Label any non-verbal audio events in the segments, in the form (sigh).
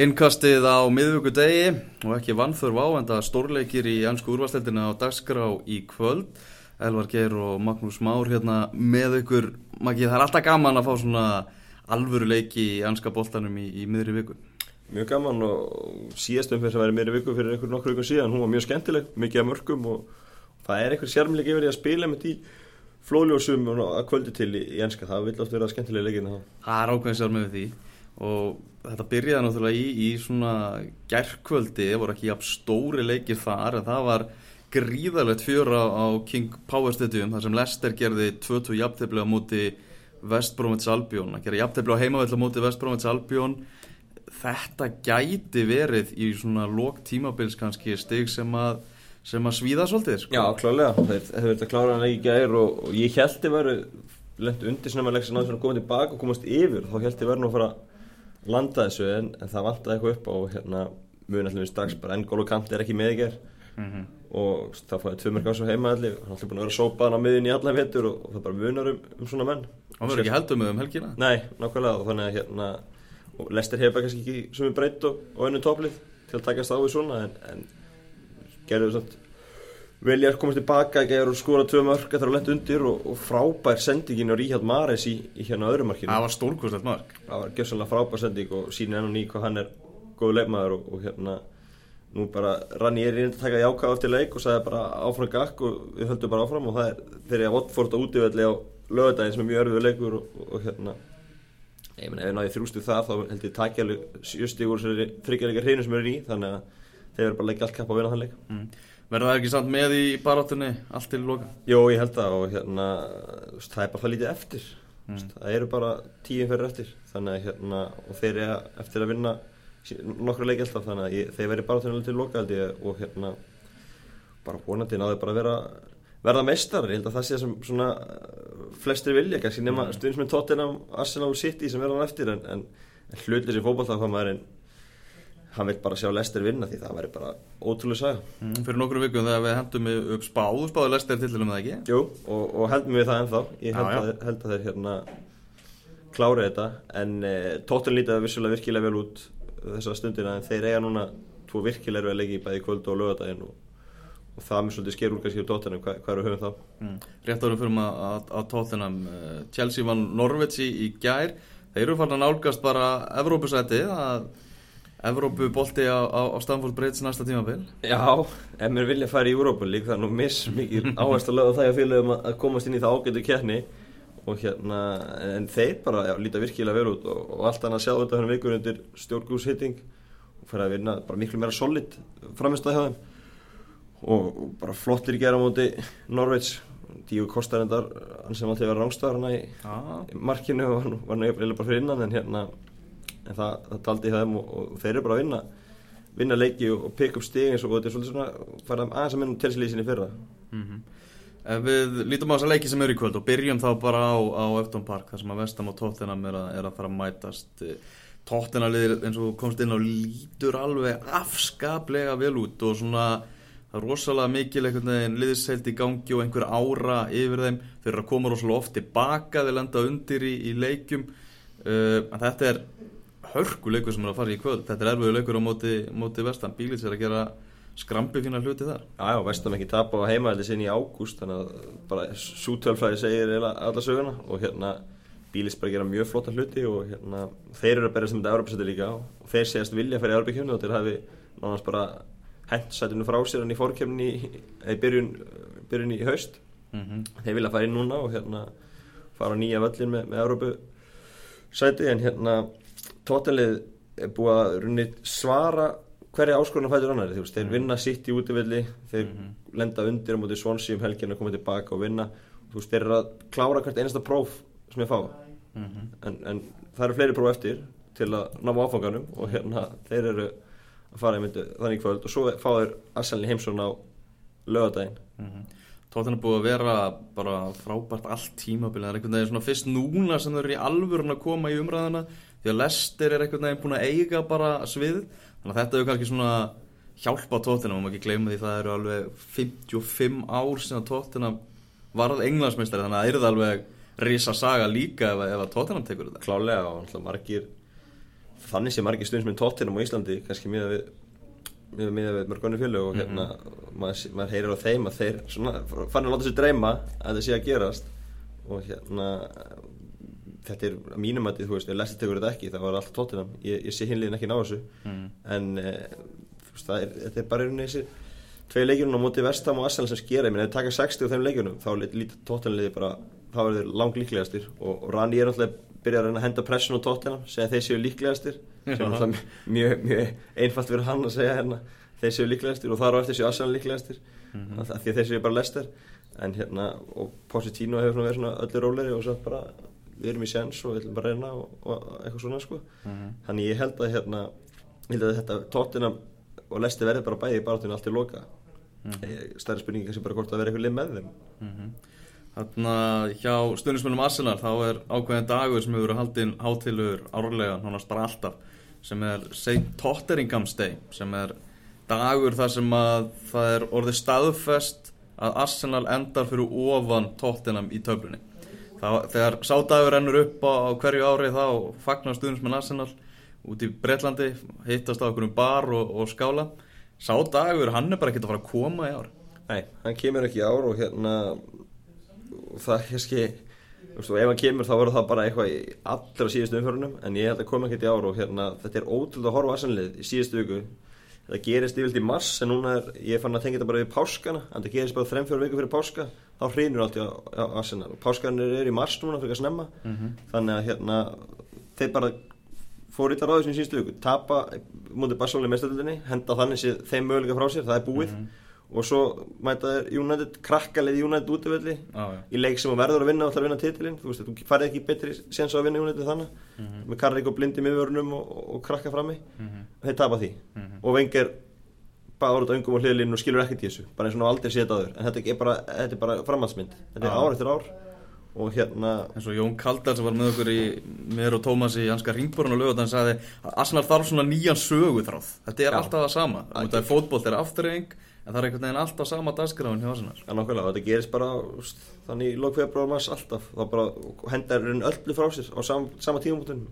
Innkastið á miðvöku degi og ekki vannþörf á en það stórleikir í ennsku úrvasteldina á dagskrá í kvöld. Elvar Geir og Magnús Már hérna með ykkur. Maggi, það er alltaf gaman að fá svona alvöru leiki í ennska boltanum í, í miðri viku. Mjög gaman og síðast umfyrir sem væri miðri viku fyrir einhver nokkur vikum síðan, hún var mjög skemmtileg, mikið af mörgum og það er einhver sérmleik yfir því að spila með því flóljósum að kvöldi til í, ennska, það vil oft vera skemmtileg leikina það. Það er ákveðin sérmleik við því og þetta byrjaði náttúrulega í, í svona gerðkvöldi, það voru ekki jafn stóri leikir þar en það var gríðalegt fjöra á King Power Stadium þar sem Leicester gerði 2-2 jafntefni á móti Vestbrómits Albjón að gera jafntefni á heimavell á móti Vestbrómits Albjón þetta gæti verið í svona lók tímabils kannski stig sem að sem að svíða svolítið sko. Já, klálega, þeir hefur verið að klára hann ekki gæðir og, og ég held að veru lengt undir sem að sem náttúrulega komið tilbaka og komast yfir. Þá held ég verið nú að fara landa þessu en, en það vantaði eitthvað upp og hérna mjög náttúrulega strax bara enn gólu kant er ekki með ekki mm -hmm. og það fæði tvö mörg á heima allir hann ætlaði búin að vera sópaðan á miðin í alla vettur og, og það bara munar um, um svona menn Það verður ekki heldur með um helgina? Nei, nákvæmlega og þannig að hérna og Lester hefa kannski ekki sem er breytt og, og einu toplið til að takast á því svona en, en gerðu þess að vilja komast tilbaka, gerur skora tvö mörg þegar það lett undir og, og frábær sendingin á Ríhjald Mares í, í hérna öðru markinu. Það var stórkvæmstært mark. Það var gefsalega frábær sending og sín enn og ný hvað hann er góðu leikmaður og, og hérna nú bara rann ég er inn að taka jáka eftir leik og sagði bara áfram gakk og við höldum bara áfram og það er þegar ég Votford á útífelli á lögadaginn sem er mjög örfið leikur og, og hérna ég menn ef ég náði þrjústu það þá held ég takja alveg sjösti úr þryggjarleikar hreinu sem eru í þannig að þeir verður bara leikja allt kapp á vinna þann leik. Mm. Verður það ekki samt með í baráttunni allt til loka? Jó, ég held það og hérna það er bara það lítið eftir mm. það eru bara tíum fyrir eftir þannig að hérna og þeir eru eftir að vinna nokkru leiki alltaf þannig að ég, þeir verður baráttunni alveg til loka held ég og hérna bara vonandi náðu bara að vera verða meistar, ég held að það sé sem svona flestir vilja, kannski nema mm. stundins með Tottenham, Arsenal City sem verða hann eftir en, en, en hlutir sem fókbaltað hvað maður er hann vil bara sjá Lester vinna því það væri bara ótrúlega saga mm, Fyrir nokkru vikum þegar við hendum upp spáðu spáðu Lester til um það ekki? Jú, og, og heldum við það ennþá ég held, já, já. Að, held að þeir hérna klára þetta en eh, Tóttin lítið vissulega virkilega vel út þessa stundina en þeir eiga núna tvo virkilega vel ekki bæði kvöld og lögadaginn og, og það með svolítið sker úr kannski á Tóttinum, hvað, hvað eru höfum þá? Mm. Rétt árum fyrir maður að, að Tóttinam eh, Chelsea vann Norveitsi í gær þeir eru farin að nálgast bara Evrópusæti að Evrópu bolti á, á, á Stamford Bridge næsta tímabill Já, ef mér vilja fara í Európa lík það er nú miss mikið áherslu að lögða það að félagum að komast inn í það ágætu kérni og hérna, en þeir bara já, líta virkilega vel út og, og allt annað sjá þetta hérna vikur undir stjórngrúshitting og fyrir að vinna bara miklu meira solid framist að hjá þeim. Og, og bara flottir gera á móti Norveits Díu Kostarendar, hann sem alltaf var rángstæðar hann í, ah. í markinu og hann var nefnilega bara fyrir innan en hérna en það, það taldi í þeim og, og þeir eru bara að vinna vinna leiki og, og pikk upp stíg eins og þetta er svolítið svona fara aðeins að minnum telsilísinni fyrra. Mm -hmm. Við lítum á þessa leiki sem eru í kvöld og byrjum þá bara á, á Efton Park þar sem að Vestam og Tottenham er að, er að fara að mætast. Tottenham liður eins og komst inn á lítur alveg afskaplega vel út og svona rosalega mikil einhvern veginn liðsheilt í gangi og einhver ára yfir þeim. Þeir eru að koma rosalega oft tilbaka þeir lenda undir í, í leikum uh, en þetta er hörkuleikur sem er að fara í kvöld. Þetta er erfiður leikur á móti, móti vestan. Bílits er að gera skrambi fina hluti þar. Já, já, vestan ekki tap á heimaðli sinni í ágúst þannig að bara sútölfræði segir alla söguna. Og hérna Bílits bara gera mjög flotta hluti og hérna þeir eru að berja sem þetta Európa-sæti líka. Og þeir séast vilja að fara í Európa-kjöfni og þeir hafi nánast bara hent sætinu frá sér hann í fórkjöfni í byrjun, byrjun í haust. Mm -hmm. þeir vilja að fara inn núna og hérna fara nýja völlin með, með Európa-sæti en hérna tótalið er búið að runni svara hverja áskoruna fætur annar þeir mm. vinna sitt í útífelli þeir mm -hmm. lenda undir á móti svonsi um helgin og koma tilbaka og vinna og veist, þeir eru að klára hvert einasta próf sem ég fá mm -hmm. en, en það eru fleiri próf eftir til að ná áfanganum og hérna þeir eru að fara í myndu þannig kvöld og svo fá þeir Asselin heimsón á lögadaginn -hmm. Tóttan er búið að vera bara frábært allt tímabilið það er einhvern veginn svona fyrst núna sem þau eru í alvörun að koma í umræðina því að Lester er einhvern veginn búin að eiga bara svið þannig að þetta hefur kannski svona hjálpa tóttina og maður ekki gleyma því það eru alveg 55 ár sem að tóttina varð englandsmeistari. Þannig að það er það alveg risa saga líka ef, ef að tóttina tekur þetta. Klálega og margir þannig sé margir stundum með tóttinum á Íslandi kannski miða við miða við, mörgunni fjölu og hérna maður, maður heyrir á þeim að þeir svona fann að láta sér dreyma að það sé að gerast. Og hérna þetta er mínum að þú veist, ef Leicester tekur þetta ekki það var alltaf tóttinam, ég, ég sé hinliðin ekki ná þessu. Mm. en e, veist, það er, þetta er bara einhvern veginn þessi tvei leikjunum á móti Vestam og Arsenal sem skera. Ég meina, ef þið taka 60 á þeim leikjunum þá lítið tóttinliði bara, þá er þeir lang líklegastir og, og Rani er náttúrulega byrjar að reyna að henda pressun á tóttinam, segja þeir séu líklegastir sem er náttúrulega (laughs) mjög, mjög, einfalt fyrir hann að segja hérna þeir séu líklegastir. Og þar á eftir séu Arsenal líklegastir Mhm. af því að þeir séu bara Leicester. En hérna, og Pochettino hefur verið svona öllu róleri og svo bara við erum í sjans og við ætlum bara að reyna og, og eitthvað svona sko Mhm. þannig ég held að hérna ég held að þetta tóttina og Leicester verði bara bæði í baráttunni allt í loka mm. stærri spurningi kannski bara hvort að vera eitthvað lið með þeim Þarna hjá stundismennum Arsenal þá er ákveðin dagur sem hefur verið haldinn hátilur árlega, nánast bara alltaf sem er St. Totteringham's Day sem er dagur þar sem að það er orðið staðfest að Arsenal endar fyrir ofan Tottenham í töflunni þegar sá dagur ennur upp á, á hverju ári þá fagnar stundismenn Arsenal út í Breitlandi, hittast á okkur um bar og, og skála. Sá dagur, hann er bara ekki að fara að koma í ár. Nei, hann kemur ekki í ár og hérna það er veist, og ef hann kemur þá verður það bara eitthvað í allra síðustu umförunum en ég held að koma ekkert í ár og hérna þetta er ótrúlega að horfa aðsannlið í síðustu viku. Það gerist yfirlt í mars en núna er ég fann að tengja þetta bara við páskana en það gerist bara þrem fjóru viku fyrir páska þá hrýnur allt í Arsenal. Og páskanir eru í mars núna fyrir að snemma þannig að hérna þeir bara fór illa ráðið sem síðustu viku. Tapa mútið Barcelona í mestöldinni henda þannig séð þeim möguleika frá sér, það er búið. Og svo mæta þeir United krakkalið United útvöldi Já, já. í leik sem verður að vinna og ætlar að vinna titilinn. Þú veist, þú farið ekki betri séns á að vinna United þannig með Karrik og Blindi miðvörunum og, og, krakka frammi. Þeir tapa því. Og vengir bara orðið öngum og hliðlinn og skilur ekkert í þessu. Bara eins og ná aldrei séð áður. En þetta er bara, þetta er bara framhaldsmynd. Þetta er Já. ár eftir ár. Og hérna eins og Jón Kaldal sem var með okkur í mér og Tómas í Janska Ringborun og lögut hann sagði að Arsenal þarf svona nýjan söguþráð. Þetta er Já. alltaf það sama. Þetta er fótbolt, þetta er afturreying en það er einhvern veginn alltaf sama dagskráin hjá Arsenal. Já, nákvæmlega, og þetta gerist bara þannig í lokfebruar mars alltaf. Þá bara hendar raun öllu frá sér á sam, sama tímumútin,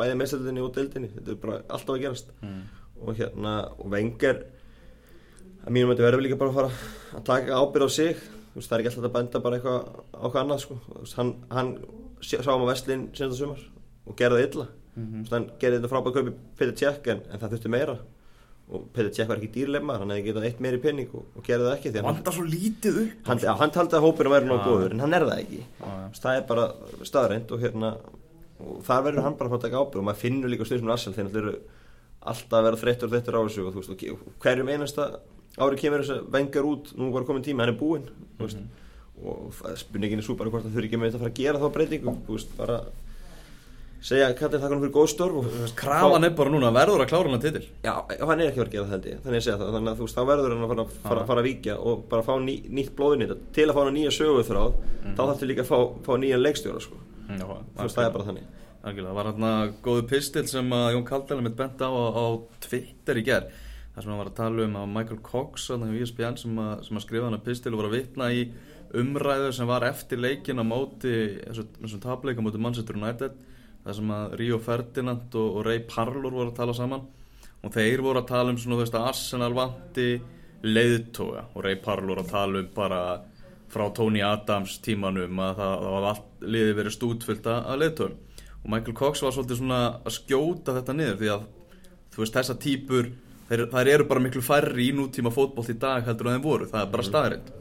bæði meðstöldinni og deildinni, þetta er bara alltaf að gerast. Og hérna, og vengar að mínum að þetta verður líka bara að fara að taka ábyrð á sig. Úst, það er ekki alltaf að benda bara eitthvað á hvað annað sko. úst, hann, hann sé- sá um að vestlinn senast sumar og gerði illa. Úst, hann gerði þetta frábæð kaupi Peter Tjekk en, en það þurfti meira. Og Peter Tjekk var ekki dýrleima hann hefði getað eitt meiri penning og, og gerði það ekki að hann vandar svo lítið upp hann, hann taldi að hópinu væri nóg Já. góður en hann er það ekki. Já, já. það er bara staðreind og hérna og þar verður hann bara að að taka ábyrg og maður finnur líka stundum Arsenal þegar eru alltaf að vera þreyttur og þreyttur á þessu og, veist, hverjum einasta ári kemur þess að vengar út nú var komin tíma, hann er búinn þú veist, og það- spurningin er svo bara hvort það þurfi ekki með þetta að fara að gera þá breytingu veist, bara segja kallið þakka hann fyrir góð störf og krafan er bara núna verður að klára hann titil. Já, hann er ekki verið að gera það held ég, þannig að segja það, þannig að þú veist, þá verður hann að fara, fara, fara að víkja og bara fá ný, nýtt blóðin til að fá hann nýja söguþráð, þá þarftu líka að fá, fá nýja leikstjóra, sko, Já, þú veist, það er bara þannig. Algjörlega, það var hérna góðu pistil sem að Jón Kaldal mitt bent á, á Twitter í gerð þar sem hann var að tala um að Michael Cox ESPN sem að, sem að skrifa hann að pistil og var að vitna í umræðu sem var eftir leikin á móti þessum, tapleika móti Manchester United þar sem að Rio Ferdinand og, og Ray Parlour voru að tala saman. Og þeir voru að tala um svona þú veist að Arsenal vanti leiðtoga. Og Ray Parlour að tala um bara frá Tony Adams tímanum að það, það var allt liðið verið stútfyllt að leiðtogum. Og Michael Cox var svolítið svona að skjóta þetta niður því að þú veist þessa típur þeir, þær eru bara miklu færri í nútíma fótbolt í dag heldur en þeim voru, það er bara staðrind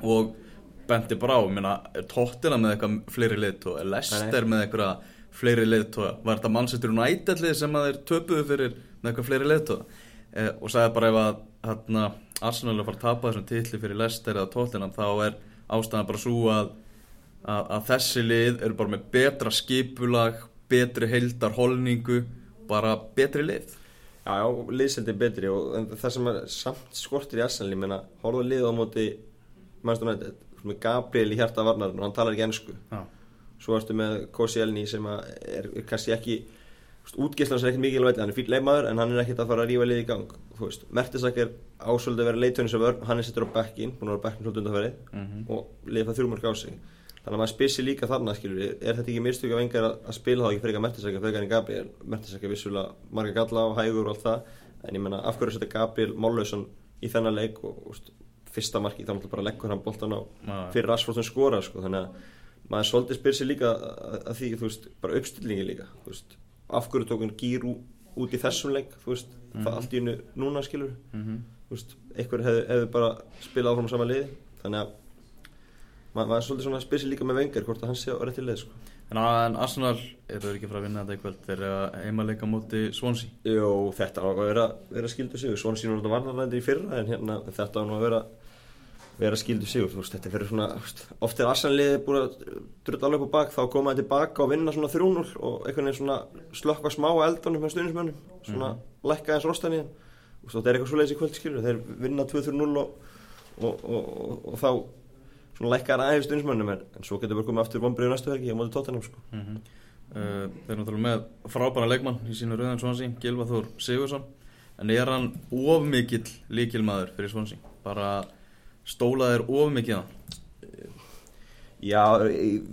og benti bara á, Tottenham með eitthvað fleiri leiðtóa, er Leicester með eitthvað fleiri leiðtóa, var þetta Manchester United sem að þeir töpuðu fyrir með eitthvað fleiri leiðtóa eh, og sagði bara ef að hérna, Arsenal er að fara að tapa þessum titli fyrir Leicester eða Tottenham þá er ástæðan bara svo að, að, að þessi lið eru bara með betra skipulag betri heildar holningu bara betri lið Já, já, liðseldi betri og það sem er samt skortir í Arsenal, ég meina, horfðu lið á móti þú veist, með Gabriel í hjarta varnarinn og hann talar ekki ennsku. Já, Svo ertu með Koscielny sem að er, er kannski ekki útgeislan sem er ekkert mikilvægt, hann er fýll leikmaður en hann er ekkert að fara að rífa lið í gang Mertesak er ásvöldi að vera leitönis af vörn hann er sittur á bekkin, búin að vera bekkin svolítið undanferði Mhm. og liða það þrjumörk á sig þannig að maður sér líka þarna skilur er þetta ekki mistök af engar að, að spila þá ekki frekar Mertisækja frekar en Gabriel? Mertisækja vissulega marga galla á hægur og allt það en ég menna af hverju setja Gabriel Mollauson í þennan leik og, og st- fyrsta marki þá náttúrulega bara leggur hann boltan á fyrir Rashford sem skora sko, þannig að maður svolítið sér líka að, að því þú veist, bara uppstillingi líka þú veist, af hverju tók hann gýr út í þessum leik þú veist, það allt í hennu núna skilur Mhm. þú veist, maður svolítið svona spyr sér líka með vengar hvort að hann sé á rétti leið sko. En, en Arsenal eru ekki fara að vinna þetta í kvöld þeir eru að heimaleika móti Swansea. Jó, þetta á að vera, vera skildu sigur. Sínur þetta varnarlændi í fyrra en hérna, þetta á að vera vera skildu sigur, veist, þetta fyrir svona oft er Arsenaliði búin að drulla alveg upp á bak, þá koma það tilbaka og vinna svona 3-0 og einhvern veginn svona slökka smá eldunum með stuðnismönnum svona lækka eins rostan í veist, þetta er eitthvað svoleiðis í kvöld skilur þeir vinna 2-3-0 og, og, og, og, og þá svona lækka það aðeins stuðnismönnum en, en svo getur við komið aftur vonbreiðu næstu helgi á móti tóttanum sko. mm uh, Þeir eru náttúrulega með frábæra leikmann í sínu rauðan Swansea, Gilva Þór Sigursson en er hann of mikill líkilmaður fyrir Swansea? Bara stólaðir of mikið á Já,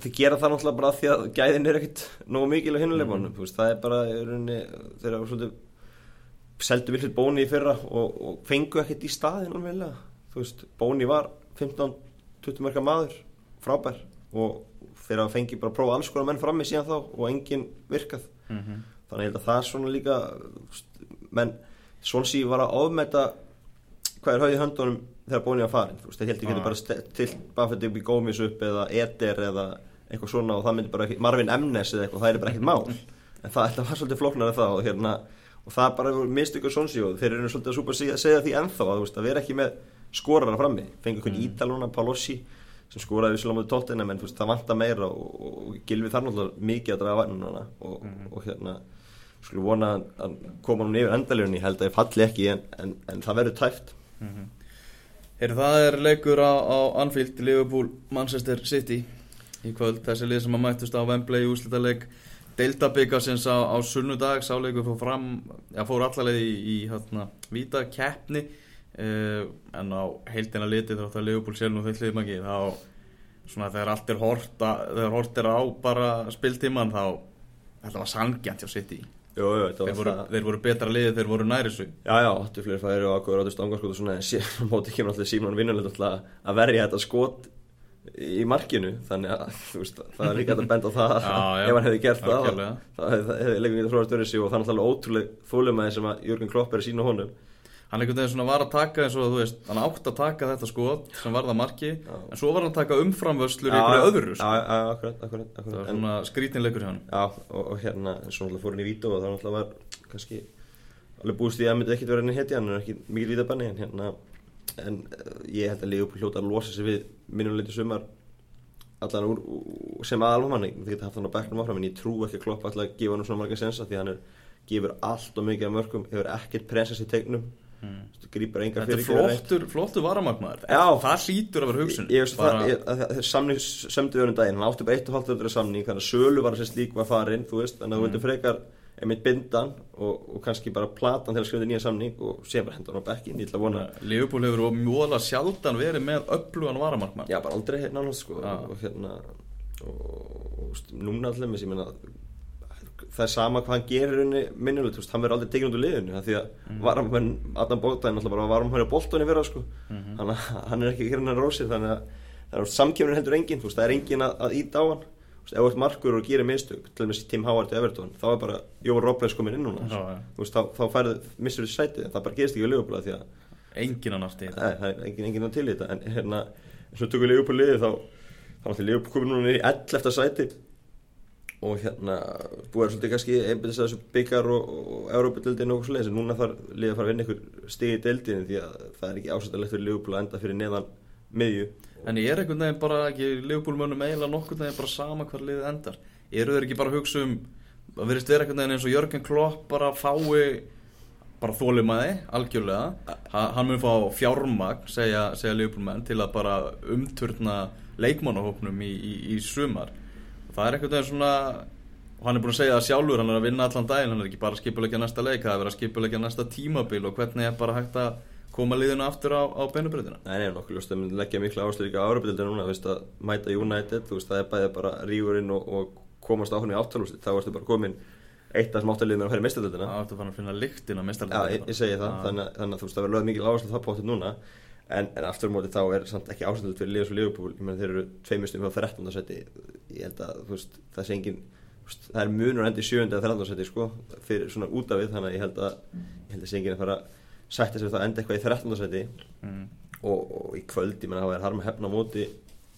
þið gera það náttúrulega bara því að gæðin er ekkit nógu mikil á hinuleifunum, mm. það er bara þeir eru svolítið seldu vilfið bóni í fyrra og, og fengu ekkit í staðin alveg þú veist, bóni var 15-20 mörga maður, frábær og þeir hafa fengið bara að prófa alls konar menn frammi síðan þá og enginn virkað mm -hmm. þannig að það er svona líka menn Swansea var að ofmeta hvað er höfðið höndunum þegar bónið var farin þú veist, þeir heldur Já. getur bara tilt Buffett upp í gómis upp eða Eder eða eitthvað svona og það myndi bara ekki, Marvin Emnes eða eitthvað, það er bara ekkert mál en það þetta var svolítið flóknar það og hérna og það bara voru mistökur Swansea og þeir eru svolítið að súpa segja, segja því ennþá að, veist, að vera ekki með skorara frammi, fengi einhvern mm. Ídaluna Palossi sem skoraði vissulega mútið tóttina menn veist, það vantar meira og, og, og Gilvi þar náttúrulega mikið að draga vagnuna og, og hérna skulum vona að, koma hún yfir endaljónu ég held að ég falli ekki en, en, en það verður tæft. Heyrðu, það er leikur á, á Anfield, Liverpool, Manchester City. Í kvöld, þessi lið sem að mættust á Wembley í úslitaleg Deildabikarsins á, á sunnudag, sáleikur fór fram, já fór allaleg í, í hérna, víta keppni uh, en á heildina litið þátt að Liverpool sér nú þeir hliðum ekki þá svona þegar allt er hort að, þegar hort er á bara spiltíman þá þetta var sangjant hjá City. Jú, jú, þeir voru, það. þeir voru betra liðið, þeir voru næri svo Já, já, áttu fleiri færi og ákveður áttu stangarskot og svona en síðan (laughs) á móti kemur alltaf Símon vinnulegt alltaf að verja þetta skot í markinu þannig að veist, það er líka að benda á það. (laughs) Já, já, ef hann hefði gert það það hefði, það hefði leikum við þróast verið sig og það er ótrúlega þólumæði sem að Jörgen Klopp er að sína honum hann einhvern veginn svona var að taka eins og þú veist hann átt að taka þetta skot sem var það marki Já. en svo var hann að taka umframvöslur í einhverju öðru sko. já, já, akkurat, akkurat, það akkurat. var En- svona skrítinleikur hjá hann Já, og, og hérna, svo náttúrulega fór hann í vító og það náttúrulega var kannski alveg búist í að myndi ekkert vera henni hetja, hann er ekki mikið vítabanni en hérna, en uh, ég held að Leopold hljóta að losa sig við minnuleiti sumar allan úr, sem aðalmanni, þið geta haft hann á bekknum áfram en ég trú ekki að kloppa alltaf að gefa hann svona marga sensa því hann er, gefur allt og mikið af mörgum, hefur ekkert presens í tegnum mm. grýpar enga þetta er flottur, flottur varamagmaður. Það hlýtur að vera hugsun. Ég veist það, að það er samning sömdu öðrum daginn, hann átti bara eitt og halvt öðru samning þannig að sölu var þessi slík var farin þú veist, þannig að þú veitur frekar einmitt bindan og, og kannski bara platan til að skrifa nýja samning og sé bara hendur hann á bekkin, ég ætla að vona Leopold hefur mjóðlega sjaldan verið með öflugan varamagmaður. Já, bara aldrei hérna náttúrulega sko. Já. og hérna og, og, og núna allir með sem ég meina það er sama hvað hann gerir veist, hann verður aldrei tekinn út úr liðinu því að mm. varamhenn, Adam Bótaðin alltaf bara varamhenn á boltunni vera sko Mhm. hann, hann er ekki hérna rósið þannig að það er samkjöfnin heldur engin, þú veist, það er engin að, að íta á hann ef þú ert markur og gerir mistök til og með Tim Howard í Everton, þá er bara Jóvar Robles komin inn núna, Já, já. þú veist, þá, þá færðu missur þessi sætið, en það bara gerist ekki við af því að engin annars til Nei, það er engin, engin að til þetta en hérna, eins og tökum Leopold liði þá þá náttúrulega Leopold komið núna í 11. sæti og hérna búið er svolítið kannski einbindis að þessu byggar og, og Európa-dildin og svo leiðis en núna þarf liðið að fara að vinna ykkur stig í dildinu því að það er ekki ásættilegt fyrir að enda fyrir neðan miðju. En ég er einhvern veginn bara ekki Leopold mönnum eiginlega nokkurn veginn bara sama hvar liðið endar. Eru þeir ekki bara að hugsa um að verðist vera einhvern veginn eins og Jörgen Klopp bara fái bara þólimaði, algjörlega. Ha, hann mun fá fjármagn segja, segja Leopold menn til að bara umturna leikmannahópnum í, í, í sumar það er veginn svona og hann er búin að segja það sjálfur, hann er að vinna allan daginn hann er ekki bara að skipulegja næsta leik, það er að vera að skipulegja næsta tímabil og hvernig er bara hægt að koma liðinu aftur á, á beinubröðina Nei, nei, nokkuð ljóst að myndi leggja mikla áherslu líka á Európa-deildina núna, þú veist að mæta United, þú veist það er bæðið bara rígurinn og, og komast á hann í áttalúsli, þá ertu bara komin eitt af er að færa Það mestardeildina. áttu að að finna lyktin á Já, mestarlega ég, ég segi það, þannig, að- þannig að þú veist það verður lögð mikil áherslu það potið núna, en, en aftur á móti þá er samt ekki ástæðilegt fyrir liðs og liðupúl, ég meina þeir eru tveimustum á 13. seti, ég held að þú veist það sé engin, veist, það er munur endi 7. eða 13. seti sko, fyrir svona út af við, þannig að ég held að, ég held að sé engin að fara að sætta sér að enda eitthvað í 13. seti mm. og, og í kvöld, ég menna það er harma hefna á móti,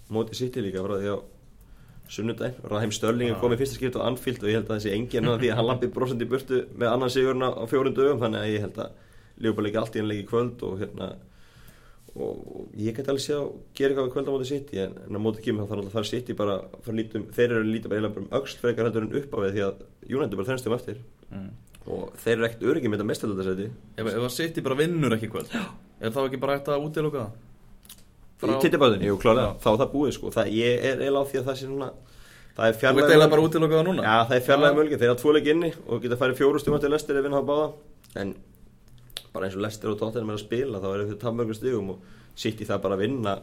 móti City líka frá því á sunnudaginn, Raheim Störling er Já. komið fyrsta skipt á Anfield og ég held að sé engin að því að hann lampi brosandi í burtu með annan sigurna á fjórum dögum þannig að ég held að Leopold líka allt í í kvöld og hérna og, ég get alveg sé að gera eitthvað í kvöld á móti City en, en á móti kemur þá þarf alltaf að fara City bara að lítum, þeir eru að líta bara eiginlega um öxl frekar heldur en upp á við því að er bara þennstum eftir. Mm. og þeir eru ekkert öryggi með þetta mestaldarsæti Ef, ef að City bara vinnur ekki í kvöld Er þá ekki bara hægt að útiloka það? Í tittibáðinni, jú klálega, þá er það búið sko. Það, ég er eiginlega á því að það sé það er það núna? Já, það er fjarlæg mölgi, þeir hafa tvo leik inni og geta farið fjóru stjórn til lestir ef vinna á báða. En bara eins og lestir og tóttir með að spila þá er þeir taf mörgum stigum og sitt í það bara að vinna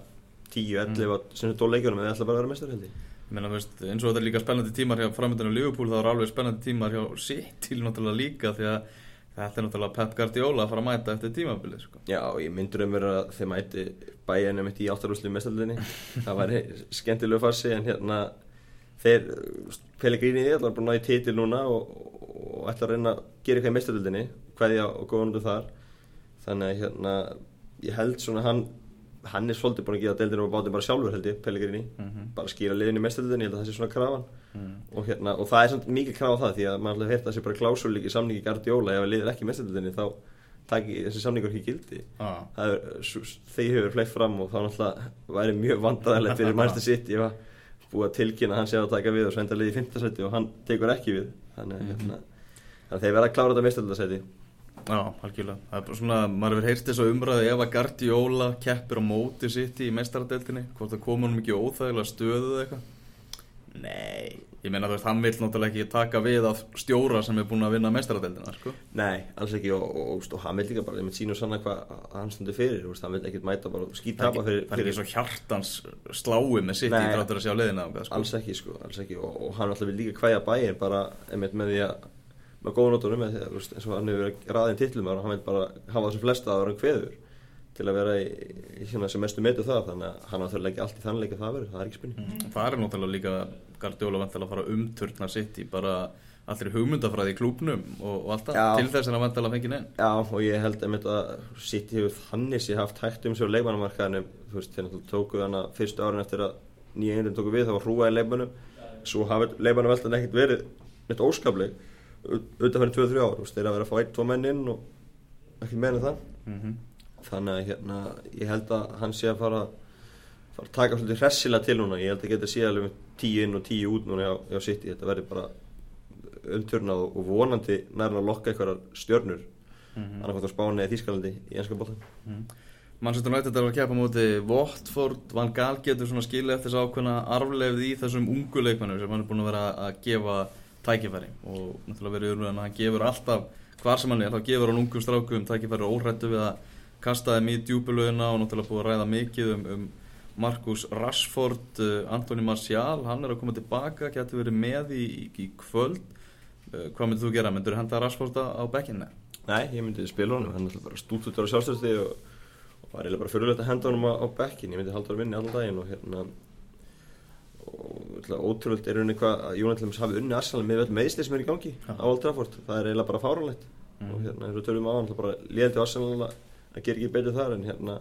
10, 11 mm. sem er tól leikjunum en þeir ætla bara að vera mestar held ég Ég meina, veist, eins og þetta er líka spennandi tímar hjá framöndinu Liverpool þá er alveg spennandi tímar hjá City náttúrulega líka því að þetta er náttúrulega Pep Guardiola að fara að mæta eftir tímabilið sko. Já, og ég myndur um vera að þeir mæti bæjan um eitt í áttarúslu mestarlinni (laughs) það væri skemmtilegu farsi en hérna þeir, Pellegrini er alltaf búin að ná í titil núna og, og ætla að reyna að gera eitthvað í mestarlinni hvaðja og góða núndu þar þannig að hérna ég held svona hann hann er svolítið búin að gefa deildinu og bátið bara sjálfur held ég, Pellegrini Mhm. bara skýra liðin í mestarlinni, ég held að það sé svona krafan mm. og, hérna, og það er samt mikið krafa á það því að alltaf heirt að það sé bara klásul í samningi Guardiola ef að liðir ekki í mestarlinni þá taki þessi samningur ekki gildi ah. er, þeir hefur fleitt fram og þá náttúrulega væri mjög vandræðilegt fyrir Manchester City ef að búið að tilkynna að hann sé að taka við og svo enda liði í 5. seti og hann tekur ekki við þannig að hérna, þannig Já, algjörlega Það er bara svona, maður hefur heyrt þess að umræði ef að Guardiola keppir á móti City í meistaradeildinni hvort það koma honum ekki óþægilega stöðu eða eitthvað Nei Ég meina þú veist, hann vill náttúrulega ekki taka við af stjóra sem er búin að vinna meistaradeildina sko. Nei, alls ekki og, og, og, og hann vil líka bara, ég mynd sín og sanna hvað að hann stundi fyrir, veist, hann vil ekkert mæta bara skýt Það tapa ekki, fyrir, það er ekki svo hjartans slái með City Nei. þráttur að sjá leiðina á sko. alls ekki sko, alls ekki og, og hann alltaf vil líka kvæja bæinn bara með því að með góða nótunum að þú eins og hann hefur verið raðin titlum og hann vil bara hafa þessum flesta að vera kveður til að vera í, í hérna sem mestu metu það þannig að hann áþví að leggja allt í þann leik að það verður, það er ekki spurning. Mm, Það er náttúrulega líka Guardiola vantilega að fara að umturna City bara allir hugmyndafræði í klúbnum og, og allt það til þess að hann vantilega fengi neinn. Já, og ég held einmitt að City hefur þannig sér haft hægt um sér leikmannamarkaðinu þú veist, þeir náttúrulega tóku hana fyrstu árin eftir að nýja einhvern tóku við, það var hrúa í leikmannum svo hafi leikmannaveltan auðvitað fyrir 2-3 ár, þeir að vera að fá 1-2 menn inn og ekki meina það. Mm -hmm. þannig að hérna, ég held að hann sé að fara, fara að taka svolítið hressilega til núna, ég held að geta séð alveg með 10 inn og 10 út núna hjá City. Þetta verður bara umturnað og vonandi nærna að lokka einhverjar stjörnur. Mhm. annarkvæmt á Spáni eða Þískalandi í ennska bóttan Manchester United er að keppa móti Watford, Van Gaal getur svona skilja eftir þess ákveðna arfleifð í þessum ungu leikmennum sem hann er búin að vera að gefa tækifæri. Og náttúrulega verið umræðan að hann gefur alltaf hvar sem hann er, þá gefur hann ungum strákum tækifæri óhrættu við að kasta þeim í djúpulögina og náttúrulega búið að ræða mikið um, um Marcus Rashford, uh, Anthony Martial. Hann er að koma tilbaka, getur verið með í, í, kvöld. Uh, hvað myndir þú gera, myndir þú henda Rashford á, bekkinni? Nei, ég myndi spila honum, hann er bara stútt út á sjálfstöðsti og, og var eiginlega bara fyrirlegt að henda honum á, á bekkin, ég myndi halda honum inni allan daginn og hérna ætla, ótrúlega er unni hvað að Jónatlems hafi unni Arsenal með öll meðsli sem er í gangi Já. á Old Trafford, það er eiginlega bara fáranlegt Mhm. og hérna eins og tölum á hann, bara liðandi Arsenal að, gera ekki betur þar en hérna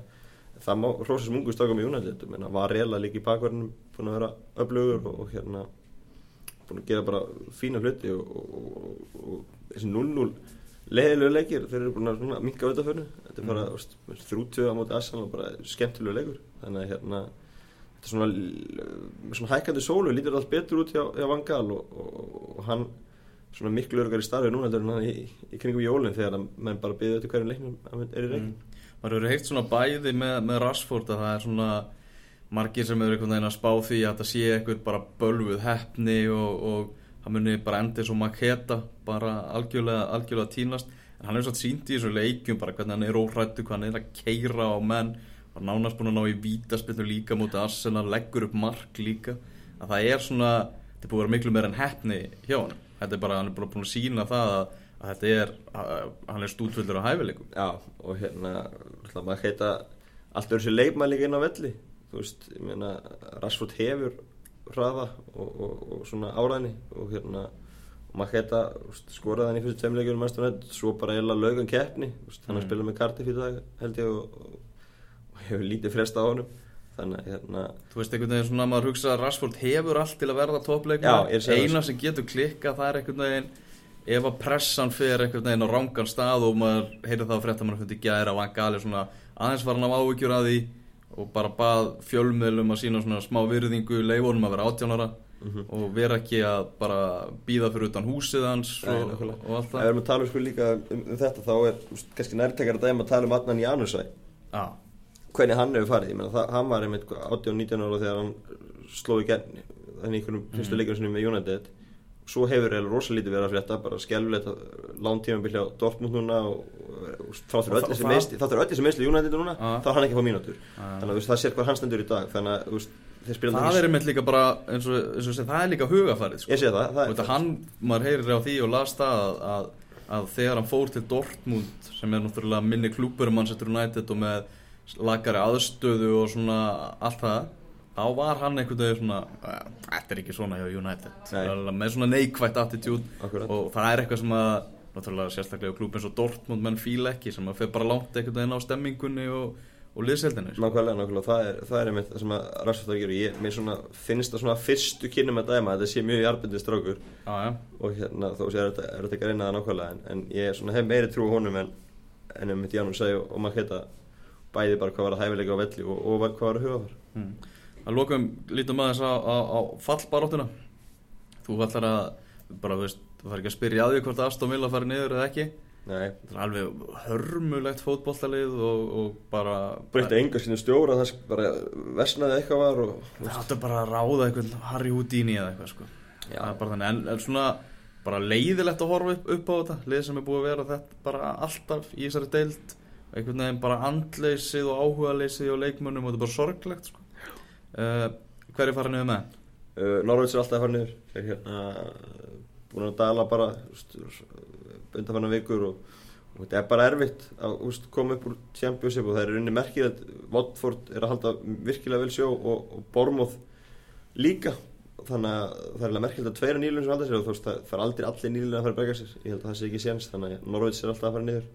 það má hrósa sem ungu stakam í Jónatletum en það var eiginlega líka í bakverðinum búin að vera öflugur og, og hérna búin að gera bara fína hluti og, og, og, og þessi 0-0 leiðilegu leikir, þeir eru búin að minka auðvitað fyrir, þetta er bara mm. þrútjöða á móti Arsenal og bara skemmtilegu leikur þannig að hérna þetta svona, svona hækandi sólu lítur allt betur út hjá, hjá Van Gaal og, og, og hann svona miklu örgar í starfi núna heldur en hann í, í kringum jólinn þegar að menn bara byggði þetta hverjum leiknum að hann er í reikin Mm. maður hefur heilt svona bæði með, með Rashford að það er svona margir sem eru einhvern veginn að spá því að það sé eitthvað bara bölvuð heppni og, og það muni bara endi svo maketa bara algjörlega, algjörlega tínast. En hann er svo sínt í þessu leikjum bara hvernig hann er óhrættu, hvað hann er að keira á menn var nánast búin að ná í vítaspilnu líka mútið Arsenal, leggur upp mark líka. Að það er svona, þetta er búin að vera miklu meira en hefni hjá hann þetta er bara, hann er bara búin að sína það að, að þetta er, að, hann er stútvöldur á hæfileikum. Já, og hérna, maður heita allt verður sér leikmæð líka inn á velli. Þú veist, ég meina Rashford hefur hraða og, og, og svona áræðni og hérna maður heita skoraði hann í fyrstu tveimleikjum svo bara eða laugan keppni. Hann mm. að spila með Cardiff í dag held ég og, og hefur lítið fresta á honum. Þannig að hérna Þú veist einhvern veginn svona að maður hugsa að Rashford hefur allt til að verða toppleikum eina sem getur klikka það er einhvern veginn ef að pressan fyrir einhvern veginn á rángan stað og maður heyrði það á frétta mann að fundi gæra og hann gali svona aðeins var hann af ávíkjur að því og bara bað fjölmiðlum að sína svona smá virðingu leifonum að vera áttjónara mm -hmm. og vera ekki að bara býða fyrir utan húsið hans Nei, og, og allt það. Ef við erum að tala um, sko, líka um, um þetta þá er kannski nærtekar að dæma að tala um Adnan Janusæ ah hvernig hann hefur farið, ég menna það, hann var einmitt 18-19 ára þegar hann sló í genn þannig einhvernum mm. fyrstu leikunum sinni með United svo hefur það rosalítið verið að frétta bara skjálfilegt lántíma byrja á Dortmund núna og þáttur öll þessi meðsli United núna uh. þá er hann ekki að fá mínútur uh. þannig að það sér hvað hann stendur í dag þannig að veist, það er einmitt líka bara eins og, eins og sé, það er líka hugafarið sko. ég sé það, það er hann, maður heyrir á því og las það að, að, að þegar hann fór til Dortmund sem er náttúrulega minni klúpur um Manchester United og með lagari aðstöðu og svona allt það þá var hann einhvern veginn svona þetta er ekki svona hjá United Nei. með svona neikvægt attitút og það er eitthvað sem að náttúrulega sérstaklega klúpin svo Dortmund menn fíl ekki sem að fyrir bara langt einhvern veginn á stemmingunni og, og liðseldinu sko. Nákvæmlega, nákvæmlega, það er, það er einmitt það sem að að gera, ég mér svona finnst það svona fyrstu kynum að dæma, þetta sé mjög hjarpindið strákur ah, ja. og hérna þó sé er þetta ekki að reyna það nákvæmlega en, en ég svona, hef meiri trú á honum en ennum mitt Jánum segi og, og maður heita bæði bara hvað var að hæfileika á velli og, og hvað var að huga þar mm. að lókum lítum aðeins á, á, á fallbaróttuna þú fallar að bara veist, þú þarf ekki að spyrja að því hvort Aston Villa farið niður eða ekki Nei. það er alveg hörmulegt fótbolltalið og, og bara breytti enga sinu stjóra það bara vesnaði eitthvað var og, það áttu bara að ráða eitthvað Harry Houdini eða eitthvað sko. en, en svona bara leiðilegt að horfa upp, upp á þetta leið sem er búið að vera þetta bara alltaf í þessari deilt einhvern veginn bara andleysið og áhugaleysið og leikmönnum og þetta er bara sorglegt sko. uh, hver er farið niður með? Uh, Norvíts er alltaf farið niður þeir hérna búin að dala bara undanfanna vikur og, og þetta er bara erfitt að úst, koma upp úr Championship og það er unni merkir að Watford er að halda virkilega vel sjó og, og Bormóð líka. Þannig að það er alveg merkild að tveira nýlun sem halda sér og þú veist það fara aldrei allir nýlun að fara að begja sér. Ég held að það sé ekki séns þannig að Norvíts er alltaf að fara niður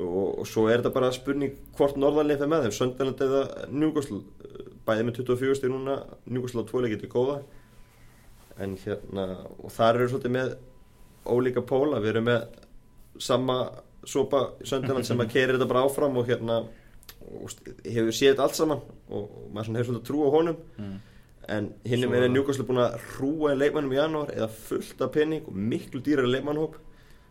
og, og svo er þetta bara spurning hvort norðanlega fyrir með þeim, Söndaland eða Njúkosl, bæðið með 24 stíð núna. Njúkosl á tvoleik getur góða. En hérna og þar eru svolítið með ólíka póla, við erum með sama sopa Söndaland sem að (laughs) keira þetta bara áfram og hérna og hefur séð allt saman. Og, og maður hefur svolítið trú á honum. Mm. en hinn er Njúkosl búin að hrúa leikmannum í janúar eða fullt af penning og miklu dýrar leikmannhóp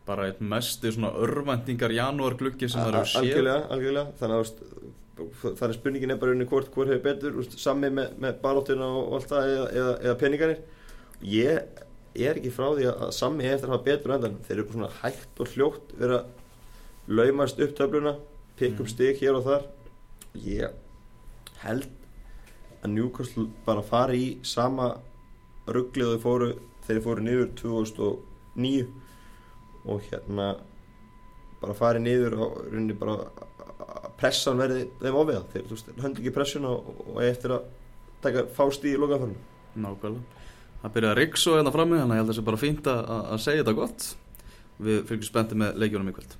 bara eitt mestu svona örvendingar janúargluggi sem það eru séð. algjörlega, algjörlega, þannig að er spurningin er bara unni hvort hvort hefur betur úst, sami með, með baróttina og allt það eða, eða, eða peningarnir. Ég, ég er ekki frá því að sami eftir að hafa betur endan þeir eru svona hægt og hljótt verið að laumast upp töfluna pikk upp mm. stig hér og þar. Ég held að Newcastle bara fari í sama rugglið þau fóru þeir fóru niður 2009 og hérna bara farið niður og rauninni bara pressan verði þeim ofið þeir þú veist, höndi ekki pressun og, og eftir að taka fást í lokaðfarnu Nákvæmlega, það byrjaði að riksu hérna frammi þannig að ég held að það sé bara fínt að, að segja þetta gott. Við fylgjum spenntið með leikjónum í kvöld